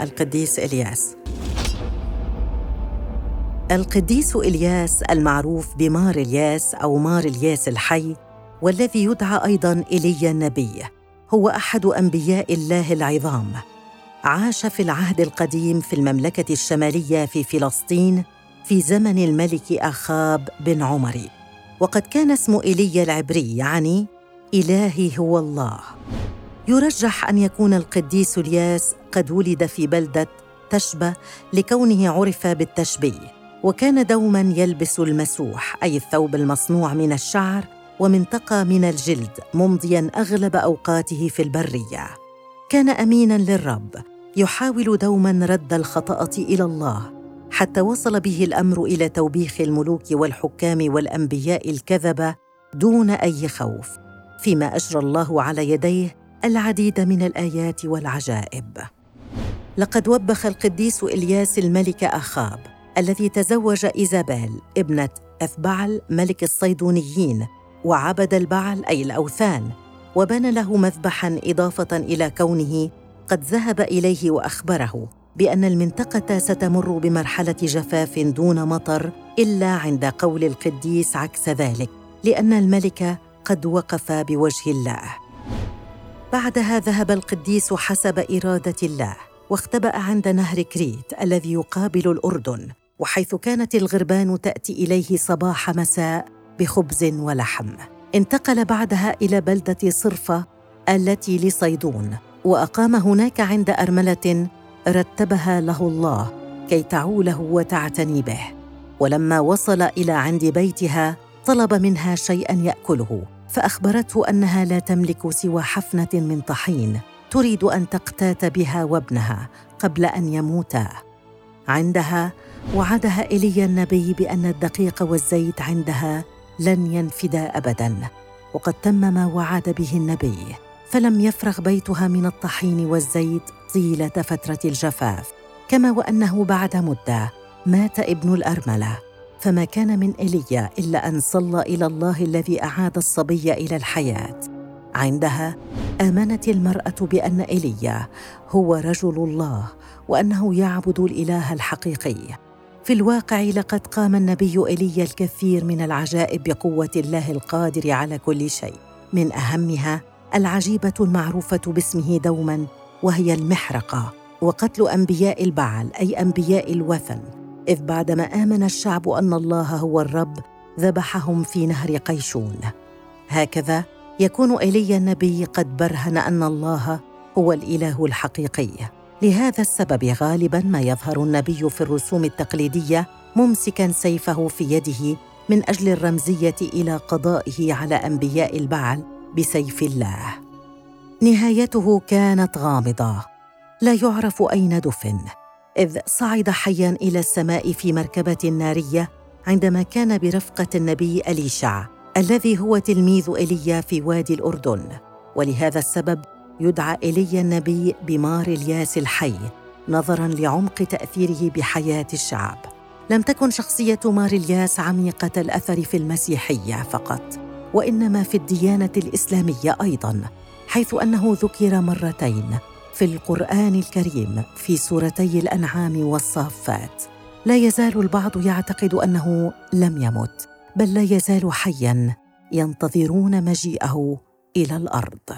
القديس إلياس. القديس إلياس المعروف بمار إلياس أو مار إلياس الحي والذي يدعى أيضاً إيليا النبي هو أحد أنبياء الله العظام. عاش في العهد القديم في المملكة الشمالية في فلسطين في زمن الملك أخاب بن عمري وقد كان اسم إيليا العبري يعني إلهي هو الله. يرجح أن يكون القديس الياس قد ولد في بلدة تشبة لكونه عرف بالتشبيه وكان دوما يلبس المسوح أي الثوب المصنوع من الشعر ومنطقة من الجلد ممضيا أغلب أوقاته في البرية. كان أمينا للرب يحاول دوما رد الخطأة إلى الله حتى وصل به الأمر إلى توبيخ الملوك والحكام والأنبياء الكذبة دون أي خوف فيما أجرى الله على يديه العديد من الآيات والعجائب. لقد وبخ القديس إلياس الملك أخاب الذي تزوج إيزابيل ابنة أثبعل ملك الصيدونيين وعبد البعل أي الأوثان وبنى له مذبحا إضافة إلى كونه قد ذهب إليه وأخبره بأن المنطقة ستمر بمرحلة جفاف دون مطر إلا عند قول القديس عكس ذلك لأن الملك قد وقف بوجه الله. بعدها ذهب القديس حسب إرادة الله واختبأ عند نهر كريت الذي يقابل الأردن وحيث كانت الغربان تأتي إليه صباح مساء بخبز ولحم. انتقل بعدها إلى بلدة صرفة التي لصيدون وأقام هناك عند أرملة رتبها له الله كي تعوله وتعتني به. ولما وصل إلى عند بيتها طلب منها شيئا يأكله فأخبرته أنها لا تملك سوى حفنة من طحين تريد أن تقتات بها وابنها قبل أن يموتا. عندها وعدها ايليا النبي بأن الدقيق والزيت عندها لن ينفدا ابدا وقد تم ما وعد به النبي فلم يفرغ بيتها من الطحين والزيت طيلة فترة الجفاف كما وأنه بعد مدة مات ابن الأرملة. فما كان من ايليا إلا أن صلى إلى الله الذي أعاد الصبي إلى الحياة. عندها آمنت المرأة بأن ايليا هو رجل الله وأنه يعبد الإله الحقيقي. في الواقع لقد قام النبي ايليا الكثير من العجائب بقوة الله القادر على كل شيء. من أهمها العجيبة المعروفة باسمه دوما وهي المحرقة وقتل أنبياء البعل أي أنبياء الوثن. إذ بعدما آمن الشعب أن الله هو الرب ذبحهم في نهر قيشون. هكذا يكون ايليا النبي قد برهن أن الله هو الإله الحقيقي. لهذا السبب غالبا ما يظهر النبي في الرسوم التقليدية ممسكا سيفه في يده من أجل الرمزية إلى قضائه على أنبياء البعل بسيف الله. نهايته كانت غامضة. لا يعرف أين دفن. إذ صعد حيا إلى السماء في مركبة نارية عندما كان برفقة النبي أليشع الذي هو تلميذ ايليا في وادي الأردن. ولهذا السبب يدعى ايليا النبي بمار الياس الحي نظرا لعمق تأثيره بحياة الشعب. لم تكن شخصية مار الياس عميقة الأثر في المسيحية فقط وإنما في الديانة الإسلامية أيضا حيث أنه ذكر مرتين. في القرآن الكريم في سورتي الأنعام والصافات. لا يزال البعض يعتقد أنه لم يمت بل لا يزال حيا ينتظرون مجيئه إلى الأرض.